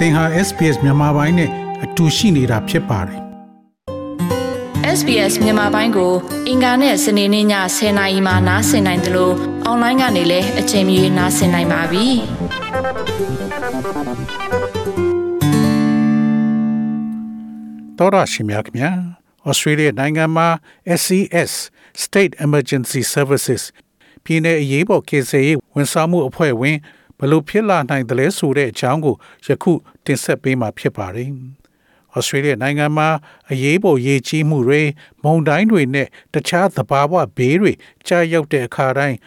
သင်ဟာ SPS မြန်မာပိုင်းနဲ့အတူရှိနေတာဖြစ်ပါတယ် SBS မြန်မာပိုင်းကို အင်ကာနဲ့စနေနေ့ည10:00နာရီမှနားဆင်နိုင်တယ်လို့အွန်လိုင်းကနေလည်းအချိန်မီနားဆင်နိုင်ပါပြီ။တော်ရရှိမြခင်ဗျာ။ Australia နိုင်ငံမှာ SCS State Emergency Services ပြည်내အရေးပေါ်ကေဆယ်ရေးဝန်ဆောင်မှုအဖွဲ့ဝင် ဘလို့ဖြစ်လာနိုင်တယ်လဲဆိုတဲ့အကြောင်းကိုယခုတင်ဆက်ပေးမှာဖြစ်ပါတယ်။ဩစတြေးလျနိုင်ငံမှာအရေးပေါ်ရေကြီးမှုတွေမုန်တိုင်းတွေနဲ့တခြားသဘာဝဘေးတွေကြာရောက်တဲ့အခါတိုင်း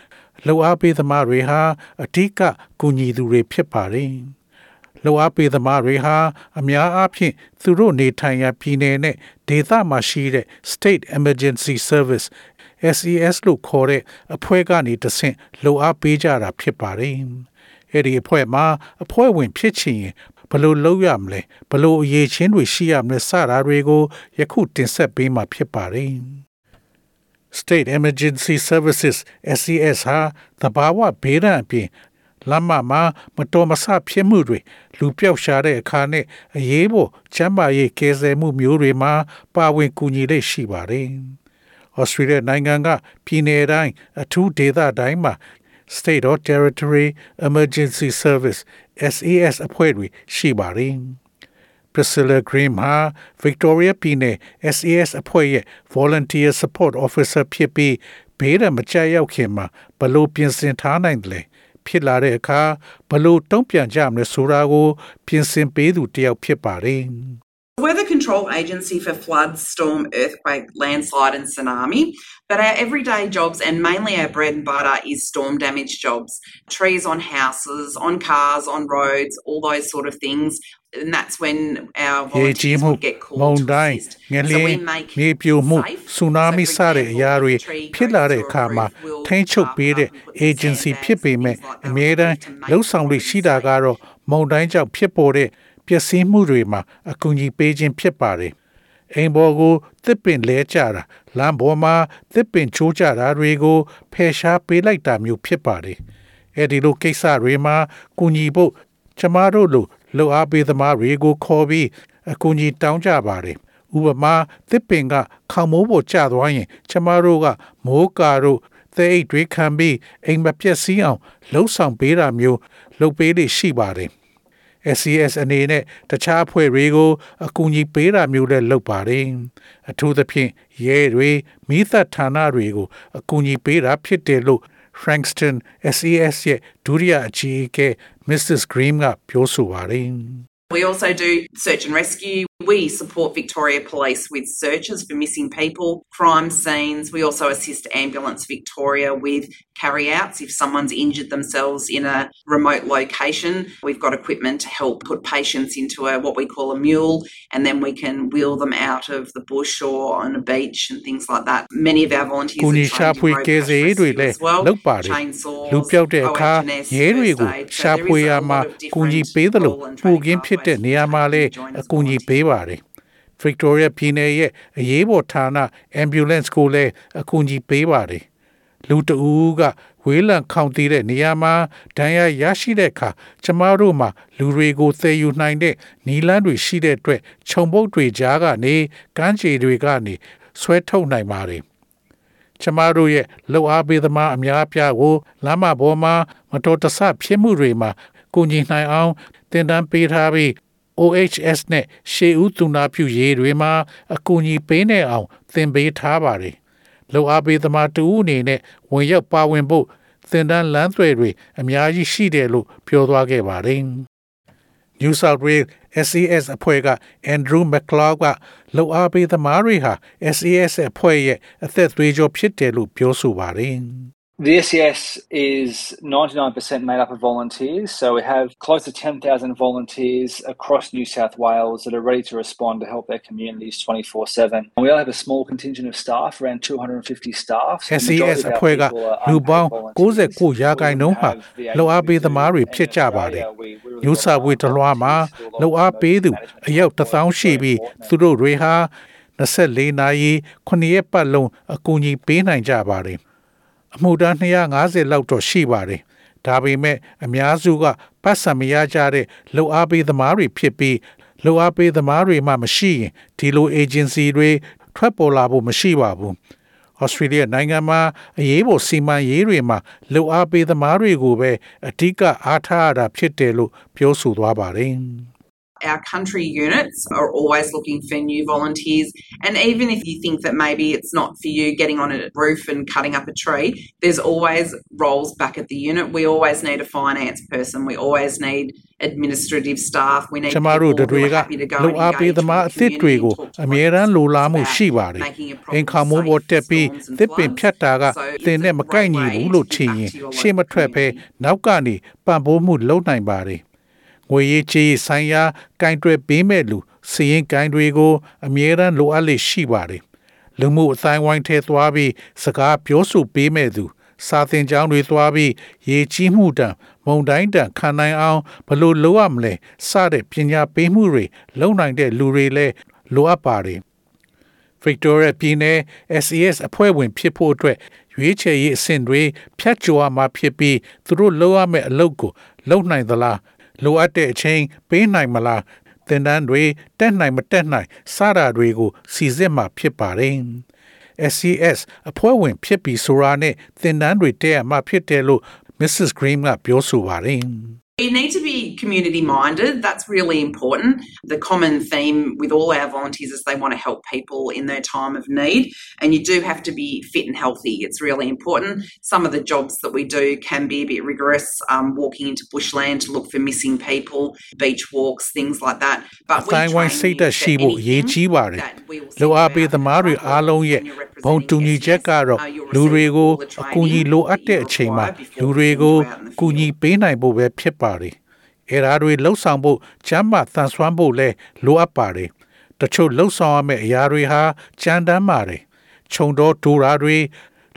လှူအားပေးသမားတွေဟာအထူးကကူညီသူတွေဖြစ်ပါတယ်။လှူအားပေးသမားတွေဟာအများအားဖြင့်သူတို့နေထိုင်ရာပြည်နယ်နဲ့ဒေသမှာရှိတဲ့ State Emergency Service SES လို့ခေါ်တဲ့အဖွဲ့ကနေတဆင့်လှူအားပေးကြတာဖြစ်ပါတယ်။ အဲ့ဒီအဖွဲ့မှာအဖွဲ့ဝင်ဖြစ်ချင်ရင်ဘလို့လုပ်ရမလဲဘလို့အရေးချင်းတွေရှိရမလဲစတာတွေကိုယခုတင်ဆက်ပေးမှာဖြစ်ပါတယ် State Emergency Services SES ဟာတဘာဝဘေးရန်အပြင်လမ်းမမှာမတော်မဆဖြစ်မှုတွေလူပြောက်ရှာတဲ့အခါနဲ့အရေးပေါ်ချမ်းသာရေးကယ်ဆယ်မှုမျိုးတွေမှာပါဝင်ကူညီလေးရှိပါတယ်။ Australia နိုင်ငံကပြည်내တိုင်းအထူးဒေသတိုင်းမှာ State or Territory Emergency Service SAS အဖွဲ့တွေရှိပါတယ် Priscilla Green ဟာ Victoria ပြည်နယ် SAS အဖွဲ့ရဲ့ Volunteer Support Officer ဖြစ်ပြီးဘေးရန်မကြရောက်ခင်မှာဘလို့ပြင်ဆင်ထားနိုင်တယ်လဲဖြစ်လာတဲ့အခါဘလို့တုံ့ပြန်ကြမလဲဆိုတာကို ပြင်ဆင်ပေးသူတယောက်ဖြစ်ပါတယ် We're the control agency for flood, storm, earthquake, landslide, and tsunami. But our everyday jobs, and mainly our bread and butter, is storm damage jobs trees on houses, on cars, on roads, all those sort of things. And that's when our volunteers would get called မုန် to တိုင်း assist. ငလ So ျ we င် make မြေပြိုမှု safe. ဆူနာမီ So, စ for တဲ့အရာ example, တွေ if a tree ဖြစ်လာတဲ့ goes အခါ through a မှာ roof, we'll ထိန်းချုပ်ပေးတဲ့ tarp up and put some agency sandbags ဖြစ်ပေမဲ့ and things like that အမြဲတမ်း to make လှုပ်ဆောင်လို့ရှိတာကတော့မုန်တိုင်းကြောင့်ဖြစ်ပေါ်တဲ့ ပျက်စီးမှုတွေမှာအကူအညီပေးခြင်းဖြစ်ပါတယ်အိမ်ပေါ်ကိုတစ်ပင်လဲကြတာလမ်းပေါ်မှာတစ်ပင်ချိုးကြတာတွေကိုဖယ်ရှားပေးလိုက်တာမျိုးဖြစ်ပါတယ်အဲ့ဒီလိုကိစ္စတွေမှာကူညီဖို့ကျမတို့လိုလှူအားပေးသမားတွေကိုခေါ်ပြီးအကူအညီတောင်းကြပါတယ်ဥပမာတစ်ပင်ကခေါမိုးပေါ်ကျသွားရင် ကျမတို့ကမိုးကာတို့သဲအိတ်တွေခံပြီးအိမ်မပြက်စီးအောင်လှုပ်ဆောင်ပေးတာမျိုးလုပ်ပေးလိရှိပါတယ် SCS အနေနဲ့တခြားအဖွဲ့တွေကိုအကူအညီပေးတာမျိုးလည်းလုပ်ပါတယ်အထူးသဖြင့်ရဲတွေမိသက်ဌာနတွေကိုအကူအညီပေးတာဖြစ်တယ်လို့ Frankston SES ရဲ့ဒုတိယအကြီးအကဲ Mrs. Green ကပြောဆိုပါတယ် We also do search and rescue. We support Victoria Police with searches for missing people, crime scenes. We also assist Ambulance Victoria with carry outs if someone's injured themselves in a remote location. We've got equipment to help put patients into a what we call a mule and then we can wheel them out of the bush or on a beach and things like that. Many of our volunteers ကူ are ညီ trained ရှာ in ဖွေ road ကယ် crash ဆယ်ရေးတွေ rescue လည်း as well. လုပ်ပါတယ် Chainsaws, လူပြောက်တဲ့အခါ OHS, ရဲတွေကို first aid. So ရှာ there ဖွေ is ရ a မှာ lot of ကူညီ different ပေးသလို role and ပူ training ကင်းဖြစ်တဲ့ pathways နေရာမှာလည်း to join us အကူအညီ volunteers. ပေးပါတယ် Victoria ပြည်နယ်ရဲ့အရေးပေါ်ဌာန ambulance ကိုလည်းအကူအညီပေးပါတယ်လူတဦးကဝေးလံခေါင်တည်တဲ့နေရာမှာဒဏ်ရာရရှိတဲ့အခါကျမတို့မှာလူတွေကိုသယ်ယူနိုင်တဲ့နီလန်းတွေရှိတဲ့အတွက်ခြုံပုတ်တွေကြားကနေကမ်းခြေတွေကနေဆွဲထုတ်နိုင်ပါတယ်ကျမတို့ရဲ့လှုပ်အားပေးသမားအများအပြားကိုလမ်းမပေါ်မှာမတော်တဆဖြစ်မှုတွေမှာကူညီနိုင်အောင်တင်တန်းပေးထားပြီး OHS နဲ့ရှေးဦးသူနာပြုရေးတွေမှာအကူအညီပေးနေအောင် သင်ပေးထားပါတယ်။လောအားပေးသမားတူအနေနဲ့ဝင်ရောက်ပါဝင်ဖို့သင်တန်းလမ်းသွယ်တွေအများကြီးရှိတယ်လို့ပြောသွားခဲ့ပါတယ်။ New South Wales SES အဖွဲ့က Andrew McLeod ကလောအားပေးသမားတွေဟာ SES အဖွဲ့ရဲ့အသက်သွေးကြောဖြစ်တယ်လို့ပြောဆိုပါတယ်။ The SES is 99% made up of volunteers, so we have close to 10,000 volunteers across New South Wales that are ready to respond to help their communities 24 7. We only have a small contingent of staff, around 250 staff. so the SES majority of our အဖွဲ့က people are လူပေါင်း unpaid volunteers. 69ရာခိုင်နှုန်းဟာ We have the လှုပ်အားပေးသမားတွေ ability ဖြစ်ကြ to ပါတယ် in Australia, we- we really ညူဆာဝေတလွှားမှာလှုပ်အားပေးသူအယောက်1000ရှိပြီးသူတို့တွေဟာ24နာရီ9ရက်ပတ်လုံးအကူအညီပေးနိုင်ကြပါတယ် အမှုတန်း250လောက်တော့ရှိပါတယ်ဒါပေမဲ့အများစုကပတ်စံမရကြတဲ့လှုပ်အားပေးသမားတွေဖြစ်ပြီးလှုပ်အားပေးသမားတွေမှမရှိရင်ဒီလို agency တွေထွက်ပေါ်လာဖို့မရှိပါဘူးဩစတြေးလျနိုင်ငံမှာအရေးပေါ်စီမံရေးတွေမှာလှုပ်အားပေးသမားတွေကိုပဲအဓိကအားထားရတာဖြစ်တယ်လို့ပြောဆိုသွားပါတယ်။ our country units are always looking for new volunteers. And even if you think that maybe it's not for you getting on a roof and cutting up a tree, there's always roles back at the unit. We always need a finance person. We always need administrative staff. We need ကျမတို့တွေကလူအားပေးသမားအသစ်တွေကိုအမြဲတမ်းလိုလားမှုရှိပါတယ်။အင်ခါမိုးပေါ်တက်ပြီးသစ်ပင်ဖြတ်တာကသင်နဲ့မကိုက်ညီဘူးလို့ထင်ရင်ရှေ့မထွက်ဘဲနောက်ကနေပံ့ပိုးမှုလုပ်နိုင်ပါတယ်။ ငွေရေးကြေးဆိုင်ရာကင်တွယ်ပေးမဲ့လူစီရင်ကင်တွေကို အမြဲတမ်းလိုအပ်လေရှိပါတယ်လူမှုအတိုင်းဝိုင်းထဲသွားပြီးစကားပြောဆိုပေးမဲ့သူစာသင်ကျောင်းတွေသွားပြီးရေကြီးမှုတံမုံတိုင်းတံခံနိုင်အောင်ဘလို့လိုအပ်မလဲစတဲ့ပညာပေးမှုတွေလုပ်နိုင်တဲ့လူတွေလည်းလိုအပ်ပါတယ် Victoria ပြည်နယ် SES အဖွဲ့ဝင်ဖြစ်ဖို့အတွက်ရွေးချယ်ရေးအဆင့်တွေဖြတ်ကျော်မှာဖြစ်ပြီးသူတို့လုပ်ရမယ့်အလုပ်ကိုလုပ်နိုင်သလား လိုအပ်တဲ့အချိန်ပေးနိုင်မလားသင်တန်းတွေတက်နိုင်မတက်နိုင်စတာတွေကိုစီစစ်မှဖြစ်ပါတယ် SCS အဖွဲ့ဝင်ဖြစ်ပြီးဆိုတာနဲ့သင်တန်းတွေတက်ရမှဖြစ်တယ်လို့ Mrs. Green ကပြောဆိုပါတယ် You need to be community minded. That's really important. The common theme with all our volunteers is they want to help people in their time of need, and you do have to be fit and healthy. It's really important. Some of the jobs that we do can be a bit rigorous, um, walking into bushland to look for missing people, beach walks, things like that. But we train you for anything that we will လိုအပ်ပေးသမားတွေအားလုံးရဲ့ဘုံတူညီချက်ကတော့လူတွေကိုအကူအညီလိုအပ်တဲ့အချိန်မှာလူတွေကိုအကူအညီပေးနိုင်ဖို့ပဲဖြစ်ပါ တယ်။အဲဒါတွေလှုပ်ဆောင်ဖို့ချမ်းသာသန်ဆွမ်းဖို့လဲလိုအပ်ပါတယ်။တချို့လှုပ်ဆောင်ရမယ့်အရာတွေဟာကြမ်းတမ်းပါတယ်။ခြုံတော့ဒူရာတွေ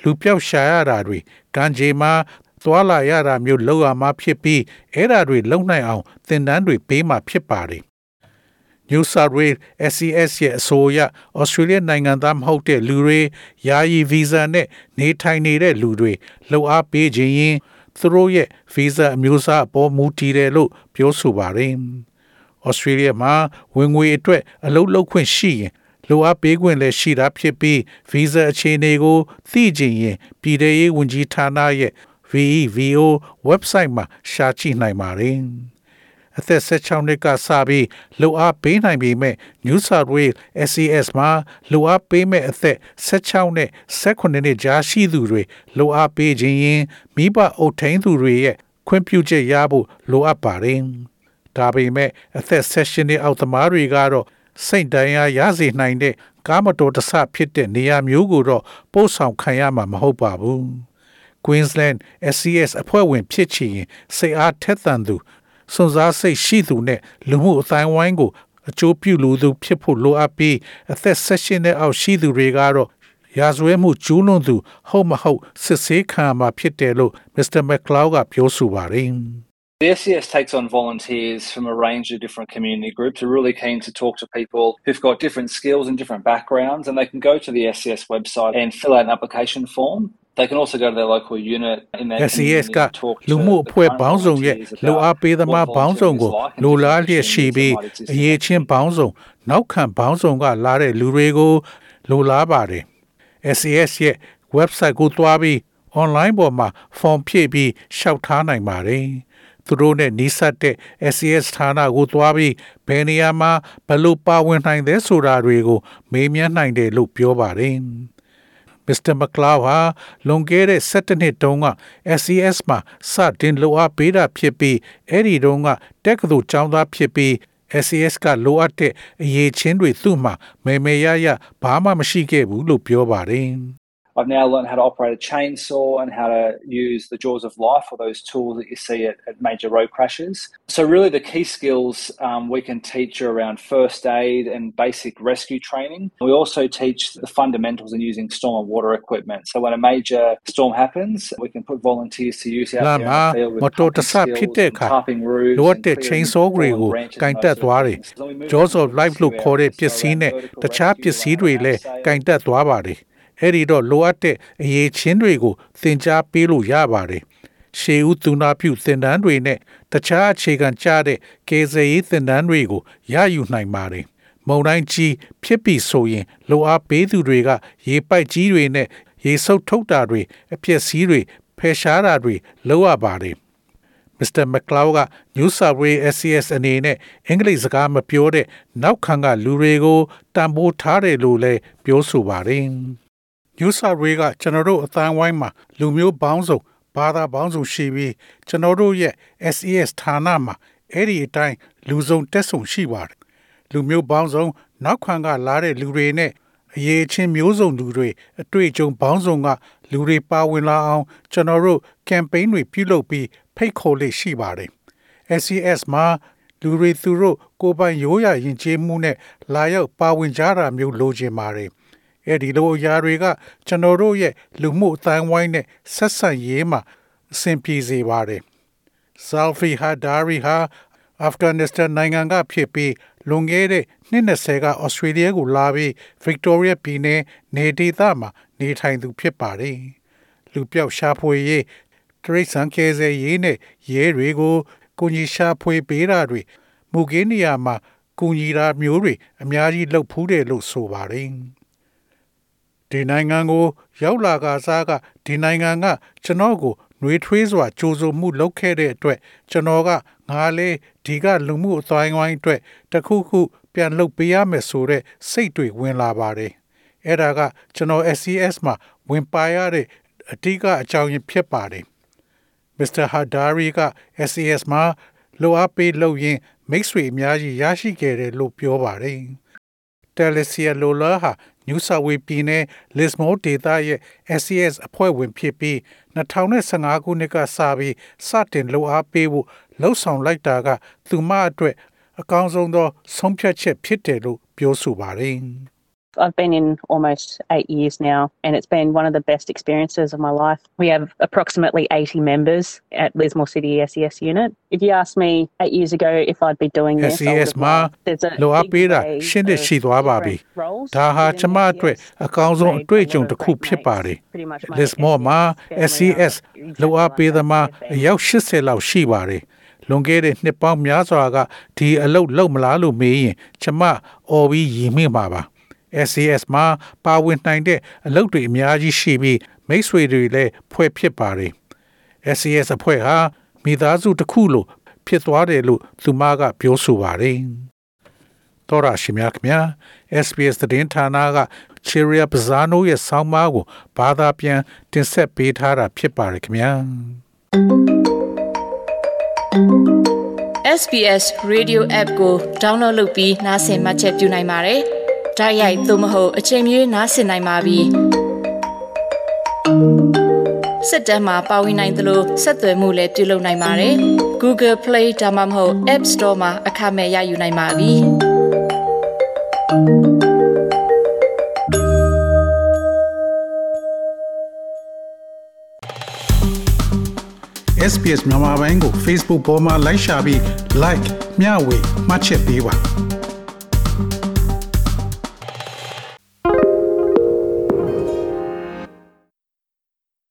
လူပြောက်ရှာရတာတွေကံခြေမှာသွာလာရတာမျိုးလောက်ရမှာဖြစ်ပြီးအဲ့ဒါတွေလုံနိုင်အောင်သင်တန်းတွေပေးမှဖြစ်ပါတယ် New South Wales SCS ရဲ့အဆိုအရ Australia နိုင်ငံသားမဟုတ်တဲ့လူတွေယာယီဗီဇာနဲ့နေထိုင်နေတဲ့လူတွေလှုပ်အားပေးခြင်းရင် သူတို့ရဲ့ဗီဇာအမျိုးအစားအပေါ်မူတည်တယ်လို့ပြောဆိုပါတယ်။ Australia မှာဝင်ငွေအတွက်အလုပ်လုပ်ခွင့်ရှိရင်လိုအပ်ပေးခွင့်လည်းရှိတာဖြစ်ပြီးဗီဇာအခြေအနေကိုသိချင်ရင်ပြည်ထရေးဝန်ကြီးဌာနရဲ့ VEVO website မှာရှာကြည့်နိုင်ပါတယ်။ အသက်16နှစ်ကစပြီးလှူအားပေးနိုင်ပေမဲ့ New South Wales SCS မှာလှူအားပေးမဲ့အသက်16နဲ့18နှစ်ကြားရှိသူတွေလှူအားပေးခြင်းရင်မိဘအုပ်ထိန်သူတွေရဲ့ခွင့်ပြုချက်ရဖို့လိုအပ်ပါတယ်။ဒါပေမဲ့အသက်16နှစ်အောက်သမားတွေကတော့စိတ်တရားရစေနိုင်တဲ့ကားမတော်တဆဖြစ်တဲ့နေရာမျိုးကိုတော့ပို့ဆောင်ခံရမှာမဟုတ်ပါဘူး။ Queensland SCS အဖွဲ့ဝင်ဖြစ်ချင်ရင်စိတ်အားထက်သန်သူ စွန့်စားစိတ်ရှိသူနဲ့လူမှုအတိုင်းဝိုင်းကိုအကျိုးပြုလိုသူဖြစ်ဖို့လိုအပ်ပြီးအသက်၁၈နှစ်အောက်ရှိသူတွေကတော့ရာဇဝဲမှုကျူးလွန်သူဟုတ်မဟုတ်စစ်ဆေးခံမှာဖြစ်တယ်လို့ Mr. McLeod ကပြောဆိုပါတယ်။ The SCS takes on volunteers from a range of different community groups. We're really keen to talk to people who've got different skills and different backgrounds, and they can go to the SCS website and fill out an application form. They can also go to their local unit in their SES ကလူမှုအဖွဲ့ပေါင်းစုံရဲ့လူအားပေးသမားပေါင်းစုံကိုလိုလားလျက်ရှိပြီးအရေးချင်းပေါင်းစုံနောက်ခံပေါင်းစုံကလာတဲ့လူတွေကိုလိုလားပါတယ် SES ရဲ့ website ကိုသွားပြီး online ပေါ်မှာ form ဖြည့်ပြီးရှောက်ထားနိုင်ပါတယ်သူတို့နဲ့နီးစပ်တဲ့ SCS ဌာနကိုသွားပြီးဘယ်နေရာမှာဘယ်လိုပါဝင်နိုင်တယ်ဆိုတာတွေကို မေးမြန်းနိုင်တယ်လို့ပြောပါတယ်။ Mr. McLeod ဟာလွန်ခဲ့တဲ့17နှစ်တုန်းက SCS မှာစတင်လိုအပ်ပေးတာဖြစ်ပြီးအဲ့ဒီတုန်းကတက္ကသိုလ်ကျောင်းသားဖြစ်ပြီး SCS ကလိုအပ်တဲ့အရေးချင်းတွေသူ့မှာမေမေရရဘာမှမရှိခဲ့ဘူးလို့ပြောပါတယ်။ I've now learned how to operate a chainsaw and how to use the jaws of life or those tools that you see at, at major road crashes. So, really, the key skills um, we can teach are around first aid and basic rescue training. We also teach the fundamentals in using storm and water equipment. So, when a major storm happens, we can put volunteers to use out there in the field with pumping skills, and tarping roofs, လိုအပ်တဲ့ chainsaw တွေကိုကင်တက်သွားတယ်။ Jaws of Life လို့ခေါ်တဲ့ပစ္စည်းနဲ့တခြားပစ္စည်းတွေလည်းကင်တက်သွားပါတယ်။ အဲ့ဒီတော့လိုအပ်တဲ့အရေးချင်းတွေကိုသင်ကြားပေးလို့ရပါတယ်ရှေးဦးသူနာပြုသင်တန်းတွေနဲ့တခြားအခြေခံကျတဲ့ကေဇရေးသင်တန်းတွေကိုရယူနိုင်ပါတယ်။မုံတိုင်းကြီးဖြစ်ပြီဆိုရင် လိုအားပေးသူတွေက ရေပိုက်ကြီးတွေနဲ့ရေဆုပ်ထုတ်တာတွေအပြည့်စည်းတွေဖယ်ရှားတာတွေလုပ်ရပါတယ်။ Mr. McLeod က New South Wales SCS အနေနဲ့အင်္ဂလိပ်စကားမပြောတဲ့နောက်ခံကလူတွေကိုတန်ဖိုးထားတယ်လို့လည်းပြောဆိုပါတယ်။ New South Wales ကကျွန်တော်တို့အသံဝိုင်းမှာလူမျိုးပေါင်းစုံဘာသာပေါင်းစုံရှိပြီးကျွန်တော်တို့ရဲ့ SES ဌာနမှာအဲ့ဒီအတိုင်းလူစုံတက်ဆုံရှိပါတယ်။လူမျိုးပေါင်းစုံနောက်ခံကလာတဲ့လူတွေနဲ့အရေးချင်းမျိုးစုံလူတွေအတွေ့အကြုံပေါင်းစုံကလူတွေပါဝင်လာအောင်ကျွန်တော်တို့ကမ်ပိန်းတွေပြုလုပ်ပြီးဖိတ်ခေါ်လေးရှိပါတယ်။ SES မှာလူတွေသူတို့ကိုယ်ပိုင်ရိုးရာယဉ်ကျေးမှုနဲ့လာရောက်ပါဝင်ကြတာမျိုးလိုချင်ပါတယ်။ အဲ့ဒီလိုအရာတွေကကျွန်တော်တို့ရဲ့လူမှုအတိုင်းဝိုင်းနဲ့ဆက်ဆံရေးမှာအဆင်ပြေစေပါတယ်။ Zalfi Hadari ဟာအာဖဂန်နစ္စတန်နိုင်ငံကဖြစ်ပြီးလွန်ခဲ့တဲ့နှစ်20ကဩစတြေးလျကိုလာပြီး Victoria ပြည်နယ်နေဒေသမှာနေထိုင်သူဖြစ်ပါတယ်။လူပြောက်ရှာဖွေရေးတရိတ်ဆန်ကဲဆယ်ရေးနဲ့ရဲတွေကိုကိုကြီးရှာဖွေပေးတာတွေမူကင်းနေရာမှာကူညီတာမျိုးတွေအများကြီးလုပ်ဖူးတယ်လို့ဆိုပါတယ်။ ဒီနိုင်ငံကို ရောက်လာကစားကဒီနိုင်ငံက ကျွန်တော်ကိုနှွေးထွေးစွာကြိုးစုံမှုလုပ်ခဲ့တဲ့အတွက် ကျွန်တော်ကငါလေဒီကလူမှုအတိုင်းဝိုင်းအတွက်တခုခု ပြန်လုပ်ပေးရမယ်ဆိုတဲ့စိတ်တွေဝင်လာပါတယ်။အဲ့ဒါကကျွန်တော် SCS မှာဝင်ပါရတဲ့အဓိကအကြောင်းရင်းဖြစ်ပါတယ်။ Mr. Hadari က SCS မှာလိုအပ်ပေးလုပ်ရင်မိတ်ဆွေအများကြီးရရှိခဲ့တယ်လို့ပြောပါတယ်။ Telesia Lola ဟာ New South Wales ပြည်နယ် Lismore ဒေသရဲ့ SCS အဖွဲ့ဝင်ဖြစ်ပြီး2015ခုနှစ်ကစပြီးစတင်လှူအားပေးဖို့လှုံ့ဆော်လိုက်တာက သူမအတွက်အကောင်းဆုံးသော ဆုံးဖြတ်ချက်ဖြစ်တယ်လို့ပြောဆိုပါတယ်။ I've been in almost eight years now, and it's been one of the best experiences of my life. We have approximately 80 members at Lismore City SES unit. If you asked me eight years ago if I'd be doing this, I would SES have မှာ laughed. There's a လိုအပ် big ပေးတာ wave ရှင်းတဲ့ of ရှိသွားပါပြီ different roles ဒါဟာ within ကျမအတွက် SES. အကောင်းဆုံး Made အတွေ့အကြုံ a lot တစ် of ခု great ဖြစ်ပါတယ် mates. Pretty much my Lismore မှာ family SCS are လိုအပ်ပေးသမားအယောက်80လောက်ရှိပါတယ်လွန်ခဲ့တဲ့နှစ်ပေါင်းများစွာကဒီအလုပ်လုပ်မလားလို့မေးရင်ကျမအော်ပြီးရည်မိမှာပါ SCS မှာပါဝင်နိုင်တဲ့အလုပ်တွေအများကြီးရှိပြီးမိတ်ဆွေတွေလည်းဖွဲ့ဖြစ်ပါတယ် SCS အဖွဲ့ဟာမိသားစုတစ်ခုလို့ဖြစ်သွားတယ်လို့သူမကပြောဆိုပါတယ်တော်ရရှိမြခင်ဗျာ SBS သတင်းဌာနက Cheria Pizzano ရဲ့ဆောင်းပါးကိုဘာသာပြန်တင်ဆက်ပေးထားတာဖြစ်ပါတယ်ခင်ဗျာ SBS Radio App ကို download လုပ်ပြီးနားဆင်မှတ်ချက်ပြုနိုင်ပါတယ်။ တိုက်ရိုက်သို့မဟုတ်အချိန်မီနားဆင်နိုင်ပါပြီ။စစ်တမ်းမှာပါဝင်နိုင်သလိုဆက်သွယ်မှုလည်းပြုလုပ်နိုင်ပါတယ်။ Google Play ဒါမှမဟုတ် App Store မှာအခမဲ့ရယူနိုင်ပါပြီ။ SBS မြန်မာပိုင်းကို Facebook ပေါ်မှာ like ရှာပြီး like မျှဝေမှတ်ချက်ပေးပါ